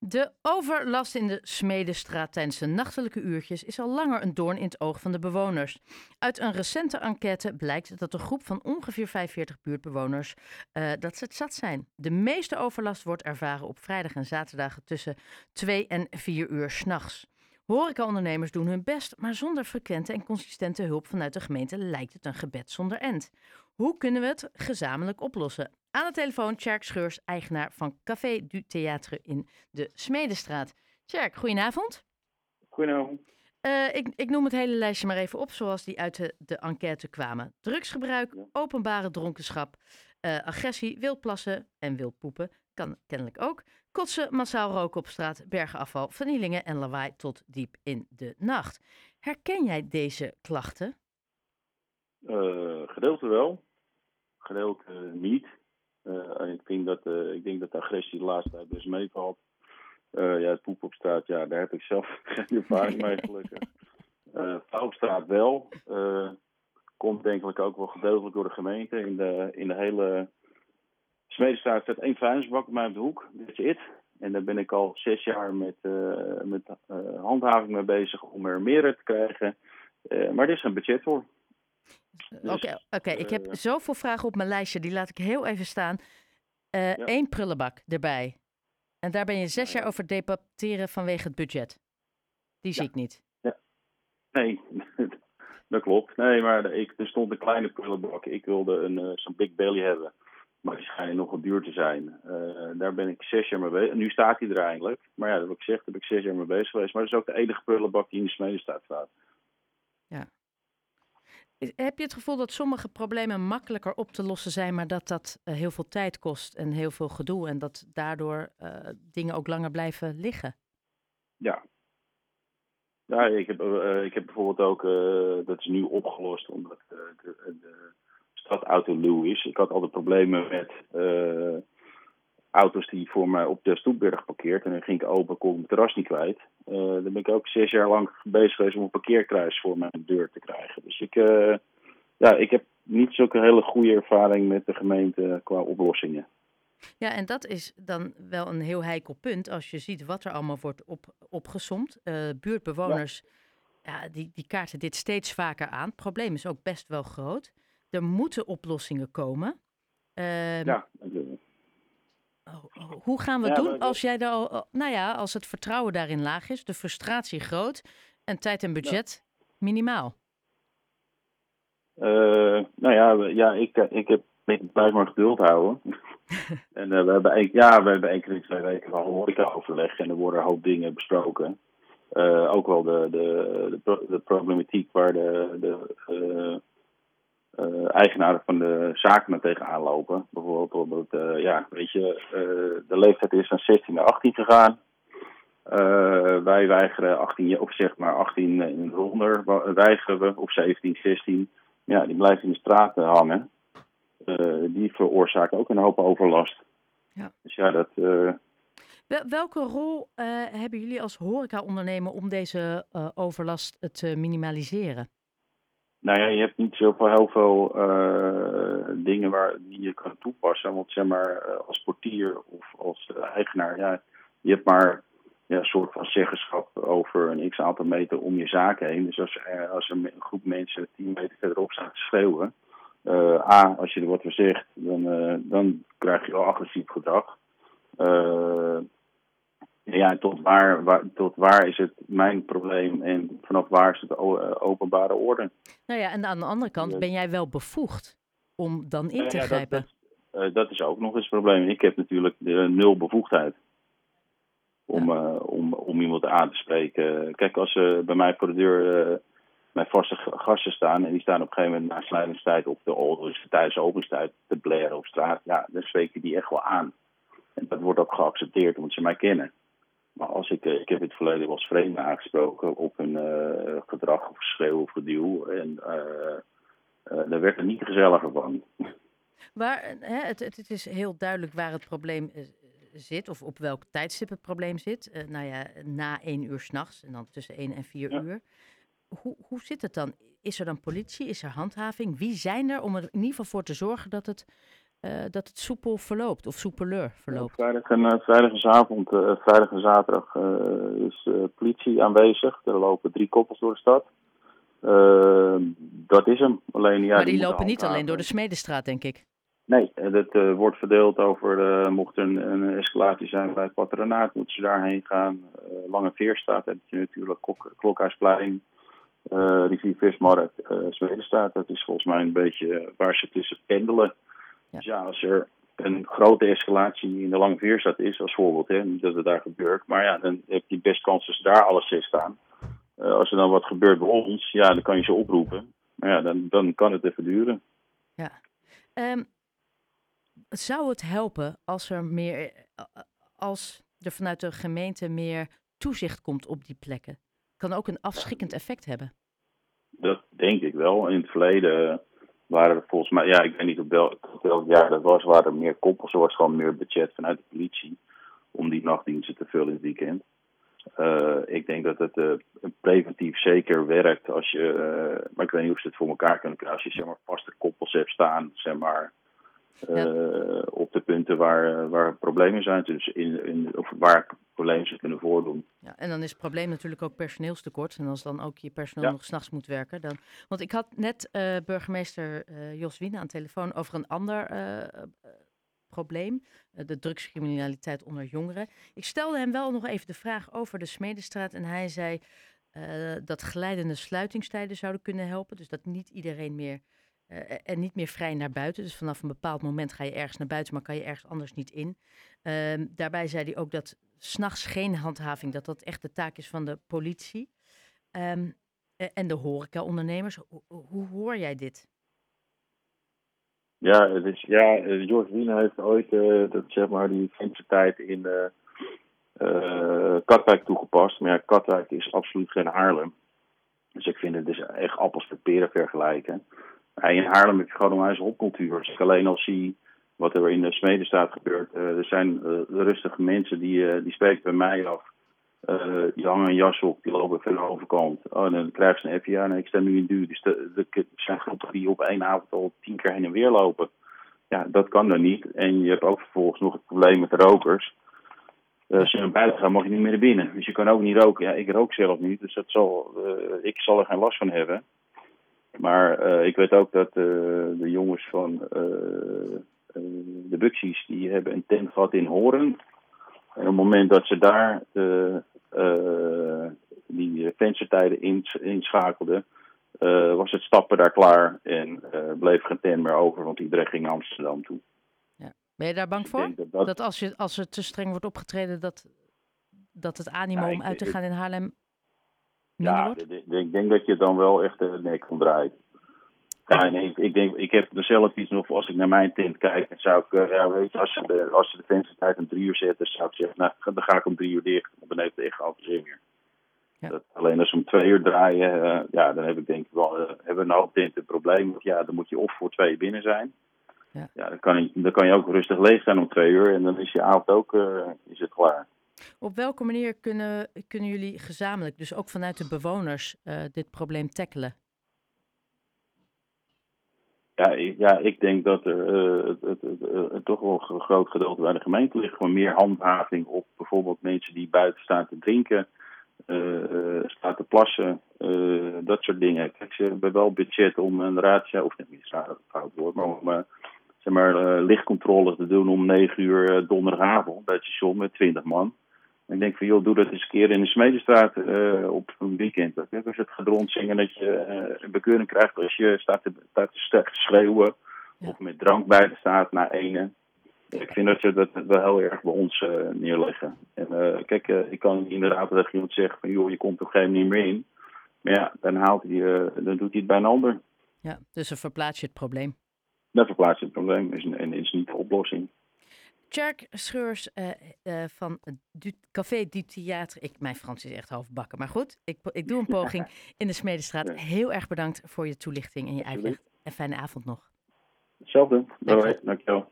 De overlast in de Smedestraat tijdens de nachtelijke uurtjes is al langer een doorn in het oog van de bewoners. Uit een recente enquête blijkt dat een groep van ongeveer 45 buurtbewoners uh, dat ze het zat zijn. De meeste overlast wordt ervaren op vrijdag en zaterdagen tussen 2 en 4 uur s'nachts. Horecaondernemers doen hun best, maar zonder frequente en consistente hulp vanuit de gemeente lijkt het een gebed zonder end. Hoe kunnen we het gezamenlijk oplossen? Aan de telefoon Tjerk Scheurs, eigenaar van Café du Théâtre in de Smedestraat. Tjerk, goedenavond. Goedenavond. Uh, ik, ik, noem het hele lijstje maar even op zoals die uit de, de enquête kwamen. Drugsgebruik, openbare dronkenschap, uh, agressie, wildplassen en wildpoepen, kan kennelijk ook. Kotsen, massaal roken op straat, bergenafval, vernielingen en lawaai tot diep in de nacht. Herken jij deze klachten? Uh, gedeelte wel, gedeelte niet. Ik, denk dat, uh, ik denk dat de agressie de laatste tijd best meevalt. Uh, ja, het poep op straat, ja, daar heb ik zelf geen ervaring mee gelukkig. Uh, op straat wel. komt denk ik ook wel gedeeltelijk door de gemeente. In de, in de hele Smedestraat staat één vuilnisbak bij mij op de hoek. Dat is it. En daar ben ik al zes jaar met, met handhaving mee bezig om er meer te krijgen. maar er is een budget voor. Dus, oké, oké. ik heb zoveel vragen op mijn lijstje, die laat ik heel even staan. Eén uh, prullenbak erbij. En daar ben je zes jaar over debatteren vanwege het budget. Die zie ik niet. Ja. Nee, dat klopt. Nee, maar ik, er stond een kleine prullenbak. Ik wilde een, uh, zo'n Big Belly hebben. Maar die schijnt nogal duur te zijn. Uh, daar ben ik zes jaar mee bezig. Nu staat hij er eindelijk. Maar ja, dat heb ik gezegd, daar ben ik zes jaar mee bezig geweest. Maar dat is ook de enige prullenbak die in de smedenstaat staat. Ja. Heb je het gevoel dat sommige problemen makkelijker op te lossen zijn, maar dat dat uh, heel veel tijd kost en heel veel gedoe en dat daardoor uh, dingen ook langer blijven liggen? Ja. Ja, ik heb, uh, ik heb bijvoorbeeld ook, dat is nu opgelost omdat de, de stad autoluw is. Ik had altijd problemen met auto's die voor mij op de Stoepberg parkeerd. En dan ging ik open, kon ik mijn terras niet kwijt. Uh, dan ben ik ook zes jaar lang bezig geweest om een parkeerkruis voor mijn deur te krijgen. Dus ik, uh, ja, ik heb niet zulke hele goede ervaring met de gemeente qua oplossingen. Ja, en dat is dan wel een heel heikel punt als je ziet wat er allemaal wordt op, opgesomd. Uh, buurtbewoners, ja. ja. die, die kaarten dit steeds vaker aan. Het probleem is ook best wel groot. Er moeten oplossingen komen. Uh, ja, Oh, oh. Hoe gaan we het doen als jij daar al, nou ja, als het vertrouwen daarin laag is, de frustratie groot en tijd en budget minimaal? Uh, nou ja, ja ik, ik heb ik blijf maar geduld houden. en uh, we hebben een, ja, we hebben één keer in twee weken wel horeca-overleg en er worden een hoop dingen besproken. Uh, ook wel de, de, de, de, problematiek waar de, de uh, eigenaren van de zaken tegenaan lopen. Bijvoorbeeld, uh, ja, weet je, uh, de leeftijd is van 16 naar 18 gegaan. wij weigeren 18, of zeg maar 18 in ronder, weigeren we, of 17, 16. Ja, die blijven in de straten hangen. die veroorzaken ook een hoop overlast. Ja. Dus ja, dat... Welke rol hebben jullie als horeca-ondernemer om deze overlast te minimaliseren? Nou ja, je hebt niet zoveel heel veel uh, dingen waar die je kan toepassen. Want zeg maar, eh, als portier of als eigenaar, ja, je hebt maar ja, een soort van zeggenschap over een x aantal meter om je zaken heen. Dus als, uh, als een groep mensen tien meter verderop staat te schreeuwen, A, als je er wat voor zegt, dan, dan krijg je wel agressief gedrag. Ja, tot waar, waar, tot waar is het mijn probleem en vanaf waar is het eh, openbare orde? Nou ja, en aan de andere kant ben jij wel bevoegd om dan in te ja, grijpen. Dat, dat, uh, dat, is ook nog eens het probleem. Ik heb natuurlijk de nul bevoegdheid om, ja. uh, om, om iemand aan te spreken. Kijk, als ze bij mij voor de deur mijn vaste gasten staan en die staan op een gegeven moment na sluitingstijd of de dus tijdens openstijd te blaren op straat, ja, dan spreken die echt wel aan. En dat wordt ook geaccepteerd omdat ze mij kennen. Maar als ik, eh, ik heb in het verleden wel eens vreemd aangesproken op een uh, gedrag of schreeuw of geduw. En daar werd er niet gezelliger van. Waar, hè, het, het, is heel duidelijk waar het probleem zit, of op welk tijdstip het probleem zit. Uh, nou ja, na één uur s'nachts en dan tussen één en vier uur. Hoe, hoe zit het dan? Is er dan politie? Is er handhaving? Wie zijn er om er in ieder geval voor te zorgen dat het dat het soepel verloopt of soepeler verloopt? vrijdag en, vrijdagavond, vrijdag en zaterdag is politie aanwezig. Er lopen drie koppels door de stad. dat is hem. Alleen, ja, maar die, lopen niet alleen door de Smedestraat, denk ik. Nee, dat uh, wordt verdeeld over, uh, mocht er een, een, escalatie zijn bij het patronaat, moeten ze daarheen gaan. Uh, Lange Veerstraat heb je natuurlijk, Klok, Klokhuisplein, Rivier Vismarkt, Zwedenstraat. Dat is volgens mij een beetje waar ze tussen pendelen. Ja. Dus ja, als er een grote escalatie in de Lange Veerstraat is, als voorbeeld, hè, niet dat het daar gebeurt. Maar ja, dan heb je best kans dat ze daar alles zes staan. als er dan wat gebeurt bij ons, ja, dan kan je ze oproepen. Maar ja, dan, dan kan het even duren. Ja. Um zou het helpen als er meer, eh, als er vanuit de gemeente meer toezicht komt op die plekken? Kan ook een afschrikkend effect hebben. Dat denk ik wel. In het verleden waren er volgens mij, ja, ik weet niet op welk, jaar dat was, waren er meer koppels. Er was gewoon meer budget vanuit de politie om die nachtdiensten te vullen in het weekend. Uh, ik denk dat het uh, preventief zeker werkt als je, uh, maar ik weet niet of ze het voor elkaar kunnen krijgen. Als je zeg maar vaste koppels hebt staan, zeg maar eh, op de punten waar, waar problemen zijn. Dus in, in, of waar problemen zich kunnen voordoen. Ja, en dan is het probleem natuurlijk ook personeelstekort. En als dan ook je personeel nog s'nachts moet werken. Dan... Want ik had net uh, burgemeester uh, Jos Wiene aan de telefoon over een ander probleem. de drugscriminaliteit onder jongeren. Ik stelde hem wel nog even de vraag over de Smedestraat. En hij zei dat glijdende sluitingstijden zouden kunnen helpen. Dus dat niet iedereen meer uh, en niet meer vrij naar buiten. Dus vanaf een bepaald moment ga je ergens naar buiten, maar kan je ergens anders niet in. Uh, daarbij zei hij ook dat s'nachts geen handhaving, dat dat echt de taak is van de politie. Um, en de horecaondernemers. Hoe, hoe hoor jij dit? Ja, het is, ja George Wiener heeft ooit uh, dat, zeg maar, die tijd in uh, Katwijk toegepast. Maar ja, Katwijk is absoluut geen Haarlem. Dus ik vind het dus echt appels met peren vergelijken in Haarlem heb je gewoon een hopcultuur. Dus alleen als zie wat er in de Smedenstaat gebeurt. Uh, er zijn uh, rustige mensen die, uh, die spreken bij mij af. die hangen een jas op, die lopen van de. Oh, en dan krijgen ze een FIA en ik sta nu in duur. Dus er zijn groepen die op één avond al tien keer heen en weer lopen. Ja, dat kan dan niet. En je hebt ook vervolgens nog het probleem met de rokers. als je naar buiten gaat, mag je niet meer naar binnen. Dus je kan ook niet roken. Ja, ik rook zelf niet, dus dat zal, ik zal er geen last van hebben. Maar ik weet ook dat de jongens van de Buxies, die hebben een tent gehad in Horen. En op het moment dat ze daar de, die venstertijden inschakelden, was het stappen daar klaar en bleef geen tent meer over, want iedereen ging naar Amsterdam toe. Ja. Ben je daar bang dus voor? Dat, dat... als, je, als er te streng wordt opgetreden, dat, dat het animo ja, om uit te gaan in Haarlem ja, ik denk dat je dan wel echt de nek omdraait. Ja, nee, ik, denk, ik heb er zelf iets nog, als ik naar mijn tent kijk, dan zou ik, uh, ja, weet je, als ze de, als ze de venstertijd om drie uur zetten, zou ik zeggen, nou, dan ga ik om drie uur dicht, want dan heeft het echt geen zin meer. Ja. Dat, alleen als ze om twee uur draaien, uh, ja, dan heb ik denk ik wel, uh, hebben we een hoop tent een probleem. Ja, dan moet je of voor twee binnen zijn. Ja. ja dan, kan je, dan kan je ook rustig leeg zijn om twee uur en dan is je avond ook is het klaar. Op welke manier kunnen, kunnen jullie gezamenlijk, dus ook vanuit de bewoners, dit probleem tackelen? Ja, ik, ja, ik denk dat er uh, het, het, toch wel een groot gedeelte bij de gemeente ligt. Gewoon meer handhaving op bijvoorbeeld mensen die buiten staan te drinken, uh, staan te plassen, dat soort dingen. Kijk, ze hebben wel budget om een raadje, of niet, fout woord, maar om zeg maar, lichtcontrole te doen om 9 uur donderdagavond bij het station met 20 man ik denk van, joh, doe dat eens een keer in de Smedestraat uh, op een weekend. Dat, als het gaat rondzingen dat je uh, een bekeuring krijgt als je staat te, staat te schreeuwen. Of met drank bij staat naar ene. Ik vind dat ze dat wel heel erg bij ons uh, neerleggen. En kijk, ik kan inderdaad dat iemand zeggen van, joh, je komt op geen manier meer in. Maar ja, dan, haalt hij, dan doet hij het bij een ander. Ja, dus dan verplaats je het probleem. Dan verplaats je het probleem en is, is niet de oplossing. Tjerk Scheurs uh, uh, van du Café du Theater. Ik, mijn Frans is echt half bakken, maar goed. Ik, ik doe een poging in de Smedestraat. Heel erg bedankt voor je toelichting en je uitleg. En fijne avond nog. Hetzelfde. Dankjewel.